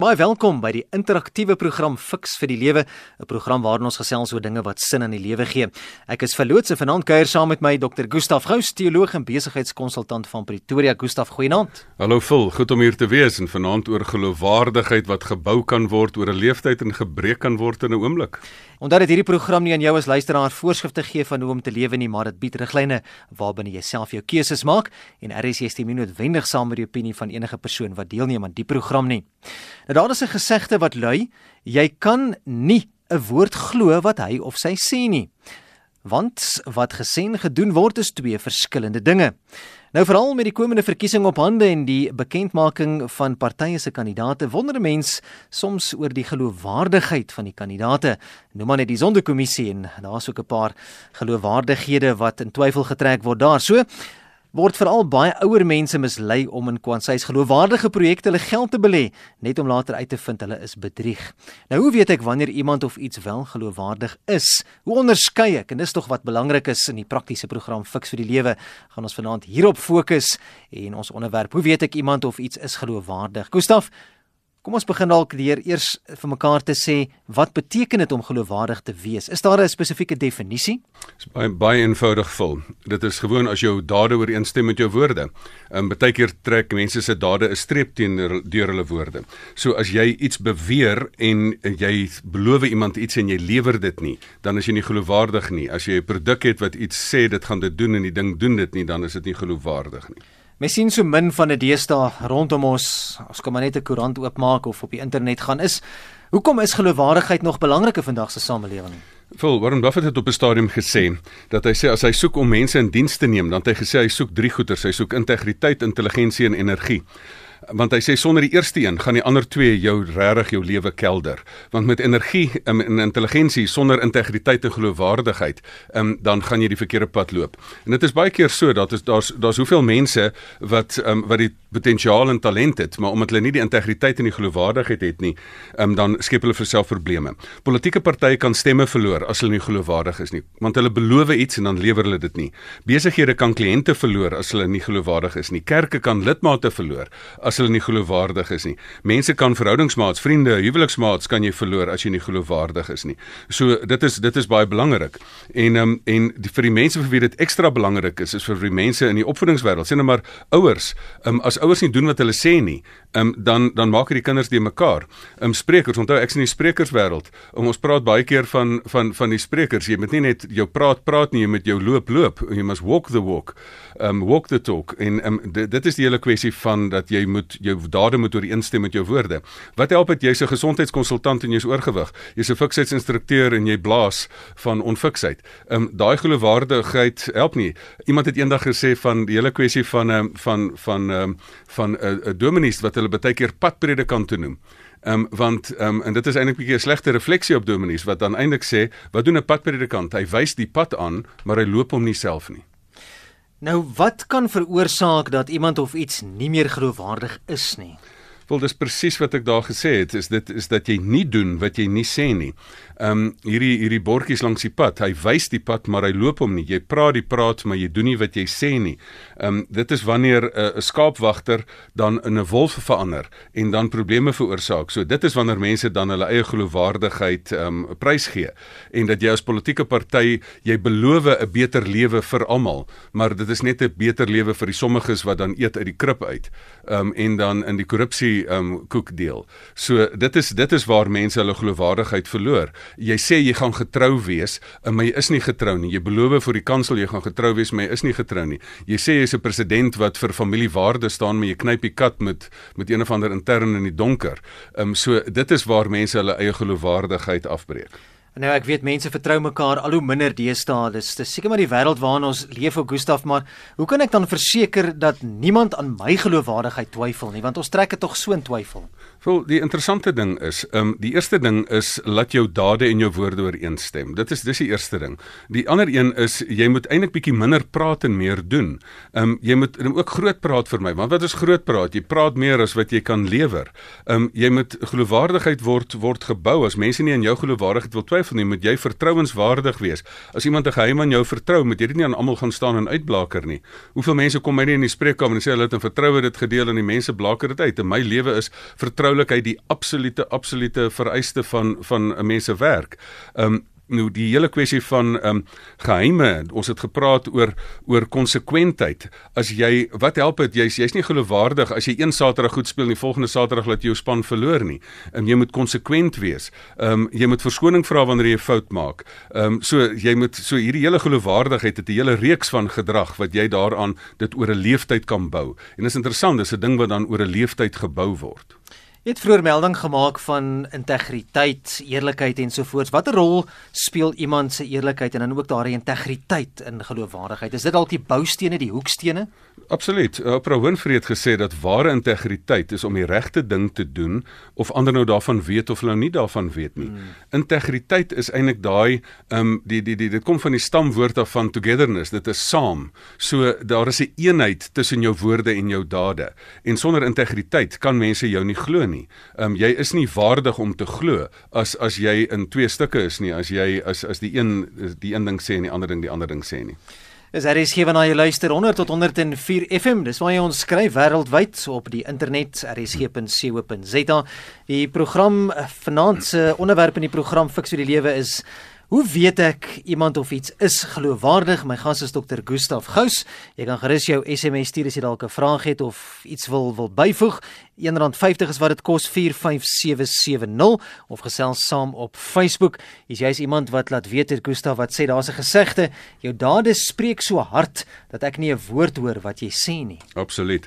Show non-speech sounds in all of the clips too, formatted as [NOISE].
Baie welkom by die interaktiewe program Fix vir die Lewe, 'n program waarin ons gesels oor dinge wat sin aan die lewe gee. Ek is verloots en vanaand kuier saam met my Dr. Gustaf Gous, teoloog en besigheidskonsultant van Pretoria. Gustaf, goeienaand. Hallo Phil, goed om hier te wees en vanaand oor geloofwaardigheid wat gebou kan word oor 'n leeftyd en gebreek kan word in 'n oomblik. Omdat dit hierdie program nie aan jou as luisteraar voorskrifte gee van hoe om te lewe nie, maar dit bied riglyne waarbinne jy self jou keuses maak en RSG stem nie noodwendig saam met die opinie van enige persoon wat deelneem aan die program nie. Nou daar is 'n gesegde wat lui: jy kan nie 'n woord glo wat hy of sy sê nie. Want wat gesê en gedoen word is twee verskillende dinge. Nou veral met die komende verkiesing op hande en die bekendmaking van partye se kandidaate, wonder 'n mens soms oor die geloofwaardigheid van die kandidaate. Noem maar net die Sonderkommissie en daar's ook 'n paar geloofwaardighede wat in twyfel getrek word daar. So word veral baie ouer mense mislei om in Kwansies geloofwaardige projekte hulle geld te belê net om later uit te vind hulle is bedrieg. Nou hoe weet ek wanneer iemand of iets wel geloofwaardig is? Hoe onderskei ek? En dis tog wat belangrik is in die praktiese program Fix vir die lewe. Gaan ons vanaand hierop fokus en ons onderwerp, hoe weet ek iemand of iets is geloofwaardig? Gustaf, Kom ons begin dalk deur eers vir mekaar te sê wat beteken dit om geloofwaardig te wees? Is daar 'n spesifieke definisie? Dis baie baie eenvoudig vol. Dit is gewoon as jou dade ooreenstem met jou woorde. Ehm baie keer trek mense se dade 'n streep teenoor deur hulle woorde. So as jy iets beweer en jy beloof iemand iets en jy lewer dit nie, dan is jy nie geloofwaardig nie. As jy 'n produk het wat iets sê dit gaan dit doen en die ding doen dit nie, dan is dit nie geloofwaardig nie. Mens sien so min van 'n deesdae rondom ons. Ons kan maar net 'n koerant oopmaak of op die internet gaan is. Hoekom is geloofwaardigheid nog belangrik in vandag se samelewing? Phil Warren Buffett het op 'n stadium gesê dat hy sê as hy soek om mense in diens te neem, dan het hy gesê hy soek drie goeders. Hy soek integriteit, intelligensie en energie want hy sê sonder die eerste een gaan die ander twee jou regtig jou lewe kelder. Want met energie um, en intelligensie sonder integriteit en geloofwaardigheid um, dan gaan jy die verkeerde pad loop. En dit is baie keer so dat is daar's daar's hoeveel mense wat um, wat die potensiaal en talent het maar omdat hulle nie die integriteit en die geloofwaardigheid het nie um, dan skep hulle vir self probleme. Politieke partye kan stemme verloor as hulle nie geloofwaardig is nie want hulle beloof iets en dan lewer hulle dit nie. Besighede kan kliënte verloor as hulle nie geloofwaardig is nie. Kerke kan lidmate verloor as hulle nie geloofwaardig is nie. Mense kan verhoudingsmaats, vriende, huweliksmaats kan jy verloor as jy nie geloofwaardig is nie. So dit is dit is baie belangrik. En um, en die, vir die mense vir wie dit ekstra belangrik is, is vir die mense in die opvoedingswêreld. Sien nou maar ouers, um, as ouers nie doen wat hulle sê nie, um, dan dan maak die kinders die mekaar. Um, sprekers, onthou ek's in die sprekerswêreld. Um, ons praat baie keer van van van die sprekers. Jy moet nie net jou praat praat nie, jy moet jou loop loop. You must walk the walk. Um, walk the talk. En um, dit is die hele kwessie van dat jy moet jou dade moet ooreenstem met jou woorde. Wat help dit jy's 'n gesondheidskonsultant en jy's oorgewig? Jy's 'n fiksheidsinstrukteur en jy blaas van onfiksheid. Ehm um, daai geloofwaardigheid help nie. Iemand het eendag gesê van die hele kwessie van ehm um, van van ehm um, van 'n uh, 'n uh, dominees wat hulle baie keer padpredikant noem. Ehm um, want ehm um, en dit is eintlik 'n bietjie 'n slegte refleksie op dominees wat dan eintlik sê, wat doen 'n padpredikant? Hy wys die pad aan, maar hy loop hom nie self nie. Nou wat kan veroorsaak dat iemand of iets nie meer geloofwaardig is nie? Wel dis presies wat ek daar gesê het, is dit is dat jy nie doen wat jy nie sê nie ehm um, hierdie hierdie bordjies langs die pad. Hy wys die pad, maar hy loop hom nie. Jy praat die praat, maar jy doen nie wat jy sê nie. Ehm um, dit is wanneer 'n uh, skaapwagter dan in 'n wolf verander en dan probleme veroorsaak. So dit is wanneer mense dan hulle eie geloofwaardigheid ehm um, prysgee en dat jy as politieke party jy beloof 'n beter lewe vir almal, maar dit is net 'n beter lewe vir die sommiges wat dan eet uit die krib uit. Ehm um, en dan in die korrupsie ehm um, koek deel. So dit is dit is waar mense hulle geloofwaardigheid verloor jy sê jy gaan getrou wees, maar jy is nie getrou nie. Jy beloof vir die kansel jy gaan getrou wees, maar jy is nie getrou nie. Jy sê jy's 'n president wat vir familiewaarde staan, maar jy knyp die kat met met een of ander intern in die donker. Ehm um, so dit is waar mense hulle eie geloofwaardigheid afbreek. Nou ek weet mense vertrou mekaar al hoe minder deesdae. Dis dis seker maar die wêreld waarin ons leef, Gustaf, maar hoe kan ek dan verseker dat niemand aan my geloofwaardigheid twyfel nie? Want ons trek dit tog so in twyfel. Wel, die interessante ding is, ehm um, die eerste ding is laat jou dade en jou woorde ooreenstem. Dit is dis die eerste ding. Die ander een is jy moet eintlik bietjie minder praat en meer doen. Ehm um, jy moet ook groot praat vir my. Want wat is groot praat? Jy praat meer as wat jy kan lewer. Ehm um, jy moet geloofwaardigheid word word gebou. As mense nie aan jou geloofwaardigheid wil twyfel nie, moet jy vertrouenswaardig wees. As iemand 'n geheim aan jou vertrou, moet jy dit nie aan almal gaan staan en uitblaker nie. Hoeveel mense kom my nie in die spreekkamer en sê hulle het in vertroue dit gedeel en die mense blaker dit uit. En my lewe is vertrou vertroulikheid die absolute absolute vereiste van van 'n mens se werk. Ehm um, nou die hele kwessie van ehm um, geheime ons het gepraat oor oor konsekwentheid. As jy wat help dit? Jy's jy's nie geloofwaardig as jy een Saterdag goed speel en die volgende Saterdag laat jy jou span verloor nie. En jy moet konsekwent wees. Ehm um, jy moet verskoning vra wanneer jy 'n fout maak. Ehm um, so jy moet so hierdie hele geloofwaardigheid het 'n hele reeks van gedrag wat jy daaraan dit oor 'n leeftyd kan bou. En dit is interessant dis 'n ding wat dan oor 'n leeftyd gebou word Jy het vroeër melding gemaak van integriteit, eerlikheid ensovoorts. Watter rol speel iemand se eerlikheid en dan ook daardie integriteit in geloofwaardigheid? Is dit dalk die boustene, die hoekstene? Absoluut. Oprah Winfrey het gesê dat ware integriteit is om die regte ding te doen of ander nou daarvan weet of hulle nou nie daarvan weet nie. Hmm. Integriteit is eintlik daai ehm um, die die die dit kom van die stamwoord af van togetherness. Dit is saam. So daar is 'n eenheid tussen jou woorde en jou dade. En sonder integriteit kan mense jou nie glo nie. Ehm um, jy is nie waardig om te glo as as jy in twee stukke is nie, as jy as as die een die een ding sê en die ander ding die ander ding sê nie. Is daar is gewen na jy luister 100 tot 104 FM. Dis waar jy ons skryf wêreldwyd op die internet rsg.co.za. Die program eh, vanaand se onderwerp in die program Fix vir die lewe is Hoe weet ek iemand of iets is geloofwaardig? My gas is dokter Gustaf Gous. Jy kan gerus jou SMS stuur as jy dalk 'n vraag het of iets wil wil byvoeg. R1.50 is wat dit kos 45770 of gesels saam op Facebook. Is jy iemand wat laat weet het Gustaf wat sê daar's 'n gesegde, jou dade spreek so hard dat ek nie 'n woord hoor wat jy sê nie. Absoluut.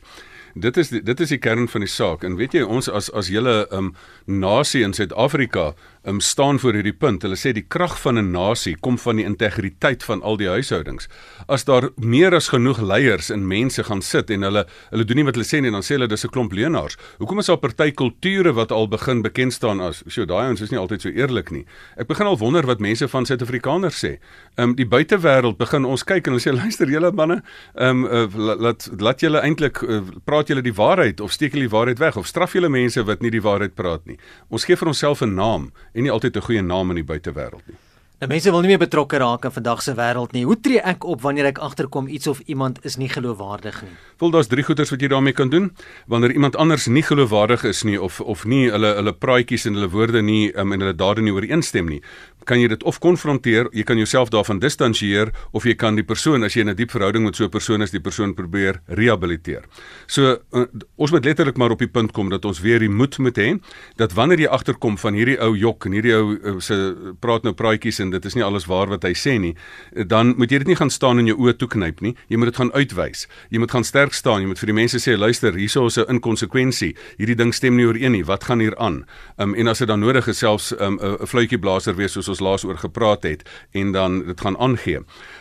Dit is die, dit is die kern van die saak. En weet jy ons as as julle um nasie in Suid-Afrika um, staan voor hierdie punt. Hulle sê die krag van 'n nasie kom van die integriteit van al die huishoudings. As daar meer as genoeg leiers en mense gaan sit en hulle hulle doen nie wat hulle sê nie, dan sê hulle dis 'n klomp leenaars. Hoekom is daar party kulture wat al begin bekend staan as so daai ons is nie altyd so eerlik nie. Ek begin al wonder wat mense van Suid-Afrikaners sê. Ehm um, die buitewêreld begin ons kyk en hulle sê [LAUGHS] luister julle manne, ehm um, uh, laat laat julle eintlik uh, praat julle die waarheid of steek julle die waarheid weg of straf julle mense wat nie die waarheid praat nie. Ons gee vir onsself 'n naam en nie altyd 'n goeie naam in die buitewêreld nie. Nou mense wil nie meer betrokke raak in vandag se wêreld nie. Hoe tree ek op wanneer ek agterkom iets of iemand is nie geloofwaardig nie? Wel daar's drie goeters wat jy daarmee kan doen. Wanneer iemand anders nie geloofwaardig is nie of of nie hulle hulle praatjies en hulle woorde nie um, en hulle dade nie ooreenstem nie, kan jy dit of konfronteer, jy kan jouself daarvan distansieer of jy kan die persoon as jy in 'n diep verhouding met so 'n persoon is, die persoon probeer rehabiliteer. So uh, ons moet letterlik maar op die punt kom dat ons weer die moed moet hê dat wanneer jy agterkom van hierdie ou jok en hierdie ou uh, se praat nou praatjies en dit is nie alles waar wat hy sê nie, dan moet jy dit nie gaan staan en jou oë toeknyp nie. Jy moet dit gaan uitwys. Jy moet gaan sterk staan. Jy moet vir die mense sê, luister, hierso is 'n inkonsekwensie. Hierdie ding stem nie ooreen nie. Wat gaan hier aan? Um, en as dit dan nodig is selfs 'n um, fluitjie blaser wees soos ons laas oor gepraat het en dan dit gaan aangee.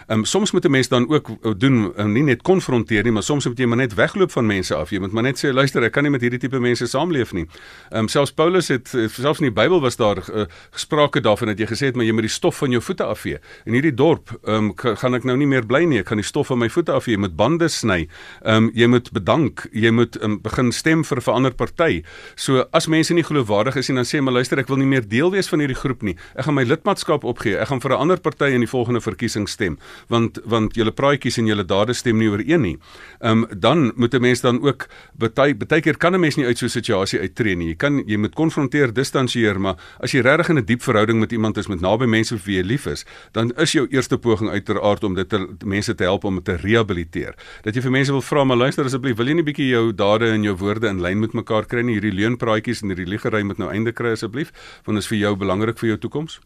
Ehm um, soms moet 'n mens dan ook uh, doen um, nie net konfronteer nie, maar soms moet jy maar net wegloop van mense af. Jy moet maar net sê luister, ek kan nie met hierdie tipe mense saamleef nie. Ehm um, selfs Paulus het selfs in die Bybel was daar uh, gesprake daarvan dat jy gesê het maar jy moet die stof van jou voete afvee. In hierdie dorp ehm um, gaan ek nou nie meer bly nie. Ek gaan die stof van my voete afvee met bande sny. Ehm um, jy moet bedank, jy moet um, begin stem vir 'n verander party. So as mense nie geloofwaardig is nie, dan sê maar luister, ek wil nie meer deel wees van hierdie groep nie. Ek gaan my lidmaatskap opgee. Ek gaan vir 'n ander party in die volgende verkiesing stem want want julle praatjies en julle dade stem nie ooreen nie. Ehm um, dan moet 'n mens dan ook baie baie keer kan 'n mens nie uit so 'n situasie uittreë nie. Jy kan jy moet konfronteer, distansieer, maar as jy regtig in 'n diep verhouding met iemand is met naby mense vir jy lief is, dan is jou eerste poging uiteraard om dit te mense te help om te rehabiliteer. Dat jy vir mense wil vra maar luister asseblief, wil jy nie bietjie jou dade en jou woorde in lyn met mekaar kry nie? Hierdie leunpraatjies en hierdie liegery moet nou einde kry asseblief, want dit is vir jou belangrik vir jou toekoms.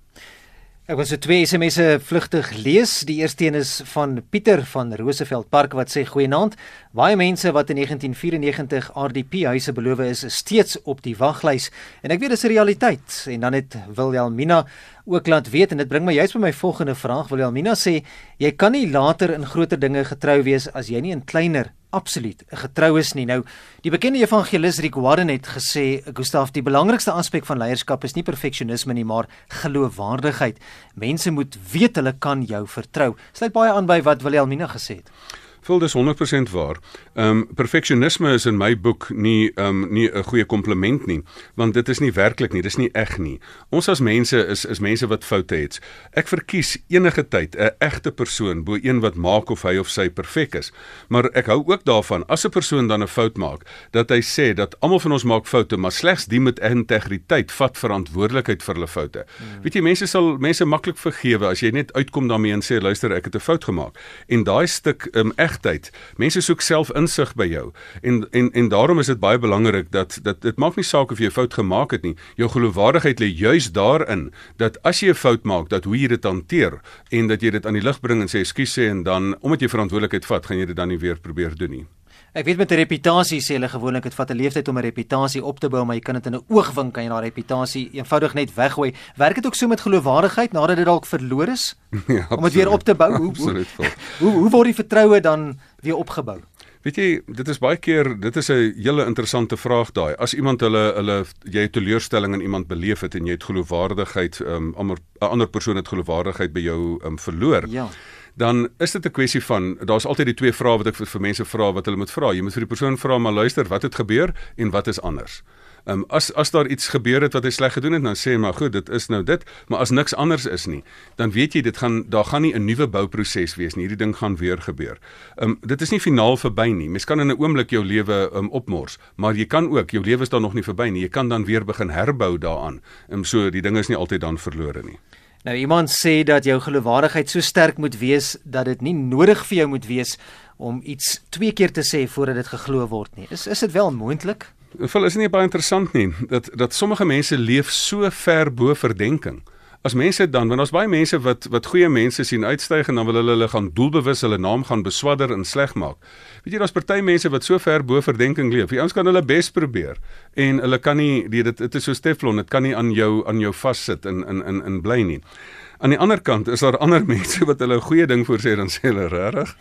Ek wil so twee SMS'e vlugtig lees. Die eerste een is van Pieter van Roosevelt Park wat sê: "Goeienaand. Baie mense wat in 1994 RDP huise beloof is, is steeds op die waglys en ek weet dis 'n realiteit." En dan het Wilhelmina ook laat weet en dit bring my juist by my volgende vraag. Wilhelmina sê: "Jy kan nie later in groter dinge getrou wees as jy nie in kleiner absoluut 'n getrou is nie. Nou, die bekende evangelis Rick Warren het gesê, Gustaf, die belangrikste aspek van leierskap is nie perfeksionisme nie, maar geloofwaardigheid. Mense moet weet hulle kan jou vertrou. Sluit baie aan by wat Wilhelmina gesê het. Vul dis 100% waar. Ehm um, perfeksionisme is in my boek nie ehm um, nie 'n goeie kompliment nie, want dit is nie werklik nie, dis nie eg nie. Ons as mense is is mense wat foute het. Ek verkies enige tyd 'n egte persoon bo een wat maak of hy of sy perfek is. Maar ek hou ook daarvan as 'n persoon dan 'n fout maak, dat hy sê dat almal van ons maak foute, maar slegs die met integriteit vat verantwoordelikheid vir hulle foute. Hmm. Weet jy, mense sal mense maklik vergewe as jy net uitkom daarmee en sê luister, ek het 'n fout gemaak. En daai stuk ehm um, egtheid. Mense soek self insig by jou. En en en daarom is dit baie belangrik dat dat dit maak nie saak of jy 'n fout gemaak het nie. Jou geloofwaardigheid lê juis daarin dat as jy 'n fout maak, dat hoe jy dit hanteer en dat jy dit aan die lig bring en sê ekskuus sê en dan omdat jy verantwoordelikheid vat, gaan jy dit dan nie weer probeer doen nie. Ek weet met 'n reputasie sê hulle gewoonlik dit vat 'n leeftyd om 'n reputasie op te bou, maar jy kan dit in 'n oogwink kan jy daai reputasie eenvoudig net weggooi. Werk dit ook so met geloofwaardigheid nadat dit dalk verloor is? [LAUGHS] Ja, om dit weer op te bou. Hoe, absoluut. Hoe, hoe hoe word die vertroue dan weer opgebou? Weet jy, dit is baie keer, dit is 'n hele interessante vraag daai. As iemand hulle hulle jy het teleurstelling in iemand beleef het en jy het geloofwaardigheid, um, 'n ander persoon het geloofwaardigheid by jou um, verloor. Ja dan is dit 'n kwessie van daar's altyd die twee vrae wat ek vir, vir mense vra wat hulle moet vra. Jy moet vir die persoon vra maar luister, wat het gebeur en wat is anders? Ehm um, as as daar iets gebeur het wat hy sleg gedoen het, dan sê hy maar goed, dit is nou dit, maar as niks anders is nie, dan weet jy dit gaan daar gaan nie 'n nuwe bouproses wees nie. Hierdie ding gaan weer gebeur. Ehm um, dit is nie finaal verby nie. Mens kan in 'n oomblik jou lewe um, opmors, maar jy kan ook jou lewe is dan nog nie verby nie. Jy kan dan weer begin herbou daaraan. Ehm um, so die ding is nie altyd dan verlore nie. Nou iemand sê dat jou geloofwaardigheid so sterk moet wees dat dit nie nodig vir jou moet wees om iets twee keer te sê voordat dit geglo word nie. Is is dit wel moontlik? Wel is nie baie interessant nie dat dat sommige mense leef so ver bo verdenking as mense dan want ons baie mense wat wat goeie mense sien uitstyg en dan wil hulle hulle gaan doelbewus hulle naam gaan beswadder en sleg maak. Weet jy daar's party mense wat so ver bo verdenking leef. Die ouens kan hulle bes probeer en hulle kan nie dit dit is so teflon, dit kan nie aan jou aan jou vassit in in in in bly nie. Aan die ander kant is daar ander [LAUGHS] mense wat hulle 'n goeie ding voor sê dan sê hulle regtig.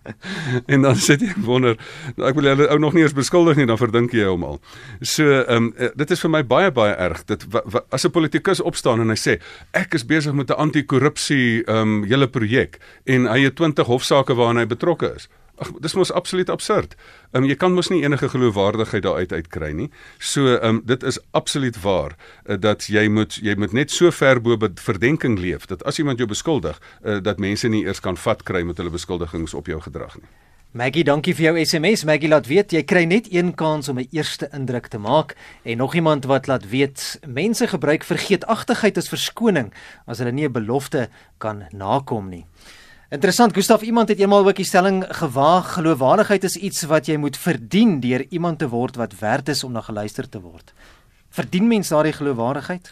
[LAUGHS] en dan sit jy wonder, ek wil hulle ou nog nie eens beskuldig nie, dan verdink jy hom al. So, ehm um, dit is vir my baie baie erg. Dit as 'n politikus opstaan en hy sê ek is besig met 'n anti-korrupsie ehm um, hele projek en hy het 20 hofsaake waaraan hy betrokke is. Ag dis mos absoluut absurd. Ehm um, jy kan mos nie enige geloofwaardigheid daaruit uitkry nie. So ehm um, dit is absoluut waar uh, dat jy moet jy moet net so ver bo verdenking leef dat as iemand jou beskuldig uh, dat mense nie eers kan vat kry met hulle beskuldigings op jou gedrag nie. Maggie, dankie vir jou SMS. Maggie laat weet jy kry net een kans om 'n eerste indruk te maak en nog iemand wat laat weet mense gebruik vergeetachtigheid as verskoning as hulle nie 'n belofte kan nakom nie. Interessant, Gustaf, iemand het eendag ook die stelling gewaag: geloofwaardigheid is iets wat jy moet verdien deur iemand te word wat werd is om na geluister te word. Verdien mens daardie geloofwaardigheid?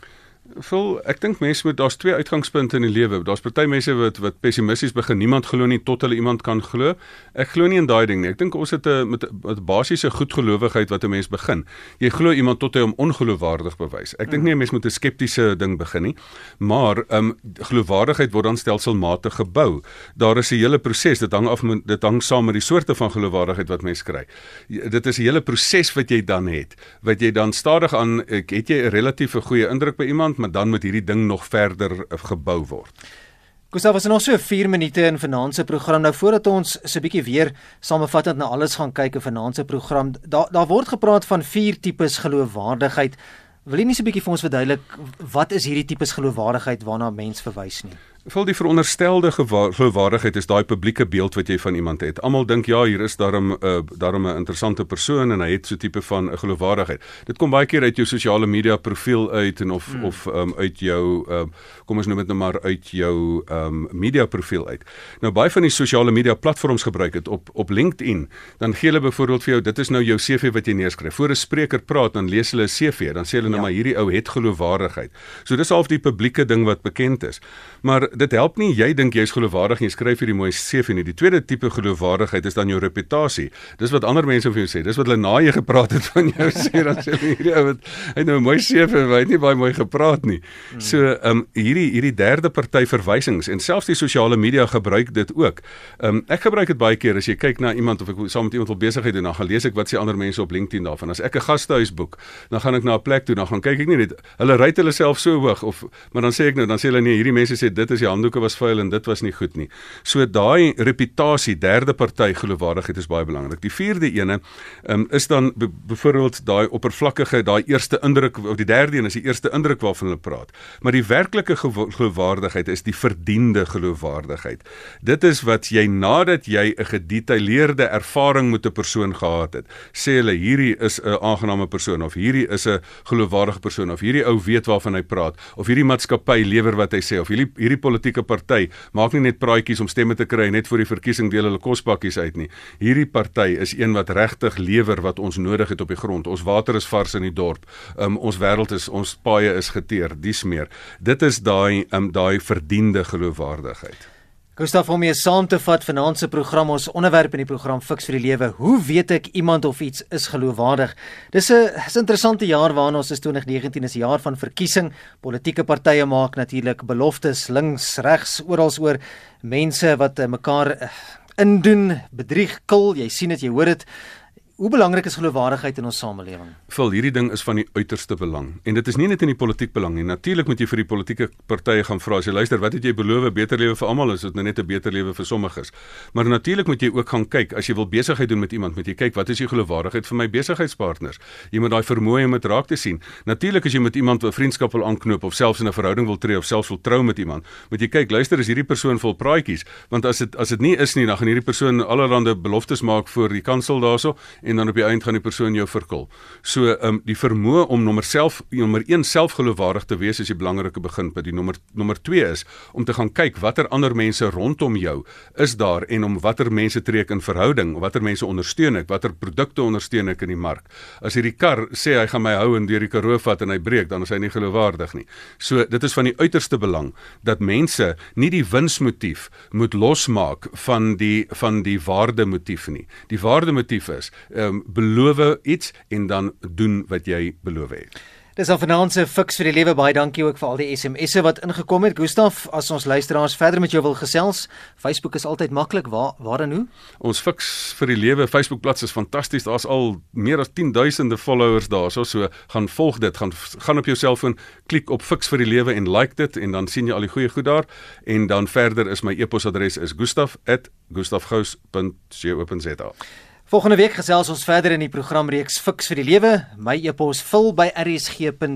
Vol ek dink mense moet daar's twee uitgangspunte in die lewe. Daar's party mense wat wat pessimisties begin. Niemand glo nie tot hulle iemand kan glo. Ek glo nie in daai ding nie. Ek dink ons het 'n met 'n basiese goedgelowigheid wat 'n mens begin. Jy glo iemand tot hy hom ongeloofwaardig bewys. Ek dink nie 'n mens moet 'n skeptiese ding begin nie. Maar ehm um, geloofwaardigheid word dan stelselmatig gebou. Daar is 'n hele proses. Dit hang af met dit hang saam met die soorte van geloofwaardigheid wat mens kry. Dit is 'n hele proses wat jy dan het. Wat jy dan stadig aan ek het jy 'n relatief goeie indruk by iemand maar dan moet hierdie ding nog verder eh, gebou word. Gustav, ons het nog so 4 minute in vanaand se program. Nou voordat ons so 'n bietjie weer samevattend na alles gaan kyk in vanaand se program, daar daar word gepraat van vier tipes geloofwaardigheid. Wil jy nie so 'n bietjie vir ons verduidelik wat is hierdie tipes geloofwaardigheid waarna mens verwys nie? Vol die veronderstelde geloofwaardigheid is daai publieke beeld wat jy van iemand het. Almal dink ja, hier is daarom 'n uh, daarom 'n interessante persoon en hy het so tipe van 'n geloofwaardigheid. Dit kom baie keer uit jou sosiale media profiel uit en of hmm. of um, uit jou um, kom ons noem dit nou maar uit jou um, media profiel uit. Nou baie van die sosiale media platforms gebruik dit op op LinkedIn. Dan gee hulle byvoorbeeld vir jou, dit is nou jou CV wat jy neerskryf. Voor 'n spreker praat, dan lees hulle 'n CV, dan sê hulle nou ja. maar hierdie ou het geloofwaardigheid. So dis half die publieke ding wat bekend is. Maar dit help nie jy dink jy's geloofwaardig en jy skryf hierdie mooi CV nie. Die tweede tipe geloofwaardigheid is dan jou reputasie. Dis wat ander mense vir jou sê. Dis wat hulle na jy gepraat het van jou [LAUGHS] sê dan sê hulle hierdie ou het hy nou mooi CV en hy het nie baie mooi gepraat nie. So ehm um, hierdie hierdie derde party verwysings en selfs die sosiale media gebruik dit ook. Ehm um, ek gebruik dit baie keer as jy kyk na iemand of ek saam met iemand wil besigheid doen, dan gaan lees ek wat sê ander mense op LinkedIn daarvan. As ek 'n gastehuis boek, dan gaan ek na 'n plek toe, dan gaan kyk ek nie net hulle ry hulle self so hoog of maar dan sê ek nou dan sê hulle nee, hierdie mense sê dit is die handdoeke was vuil en dit was nie goed nie. So daai reputasie, derde party geloofwaardigheid is baie belangrik. Die vierde ene um, is dan byvoorbeeld daai oppervlakkige, daai eerste indruk of die derde een is die eerste indruk waarvan hulle praat. Maar die werklike geloofwaardigheid is die verdiende geloofwaardigheid. Dit is wat jy nadat jy 'n gedetailleerde ervaring met 'n persoon gehad het, sê hulle hierdie is 'n aangename persoon of hierdie is 'n geloofwaardige persoon of hierdie ou weet waarvan hy praat of hierdie maatskappy lewer wat hy sê of hierdie hierdie politieke party maak nie net praatjies om stemme te kry net vir die verkiesing deel hulle kospakkies uit nie. Hierdie party is een wat regtig lewer wat ons nodig het op die grond. Ons water is vars in die dorp. Um, ons wêreld is ons paaie is geteer, dis meer. Dit is daai um, daai verdiende geloofwaardigheid. Gustav om mee saam te vat vanaand se program ons onderwerp in die program Fix vir die lewe. Hoe weet ek iemand of iets is geloofwaardig? Dis 'n is 'n interessante jaar waarna ons is 2019 is 'n jaar van verkiesing. Politieke partye maak natuurlik beloftes links, regs, oral oor mense wat eh, mekaar eh, indoen, bedrieg, kil. Jy sien dit, jy hoor dit. Hoe belangrik is geloofwaardigheid in ons samelewing? Vol hierdie ding is van die uiterste belang en dit is nie net in die politiek belang nie. Natuurlik moet jy vir die politieke partye gaan vra as jy luister, wat het jy beloof beter lewe vir almal is dit nou net 'n beter lewe vir sommiges. Maar natuurlik moet jy ook gaan kyk as jy wil besigheid doen met iemand, moet jy kyk wat is die geloofwaardigheid vir my besigheidspartners? Jy moet daai vermoë om dit raak te sien. Natuurlik as jy met iemand 'n vriendskap wil aanknoop of selfs in 'n verhouding wil tree of selfs wil trou met iemand, moet jy kyk, luister, is hierdie persoon vol praatjies? Want as dit as dit nie is nie, dan gaan hierdie persoon allerlei beloftes maak voor die kansel daarso en dan op die einde gaan die persoon jou verkil. So ehm um, die vermoë om nommer self nommer 1 selfgeloofwaardig te wees is die belangrike beginpunt. Die nommer nommer 2 is om te gaan kyk watter ander mense rondom jou is daar en om watter mense trek in verhouding, watter mense ondersteun ek, watter produkte ondersteun ek in die mark. As hierdie kar sê hy gaan my hou en deur die Karoo vat en hy breek, dan is hy nie geloofwaardig nie. So dit is van die uiterste belang dat mense nie die winsmotief moet losmaak van die van die waardemotief nie. Die waardemotief is ehm um, beloof iets en dan doen wat jy beloof het. Dis al vanaand se fiks vir die lewe baie dankie ook vir al die SMS'e wat ingekom het. Gustaf, as ons luisteraars verder met jou wil gesels, Facebook is altyd maklik. Waar waar en hoe? Ons fiks vir die lewe Facebook bladsy is fantasties. Daar's al meer as 10000de followers daar. So so gaan volg dit, gaan gaan op jou selfoon, klik op fiks vir die lewe en like dit en dan sien jy al die goeie goed daar. En dan verder is my e-posadres is gustaf@gustafgous.co.za. Volgende week gesels ons verder in die programreeks Fix vir die Lewe. My e-pos vul by rsg.co.za.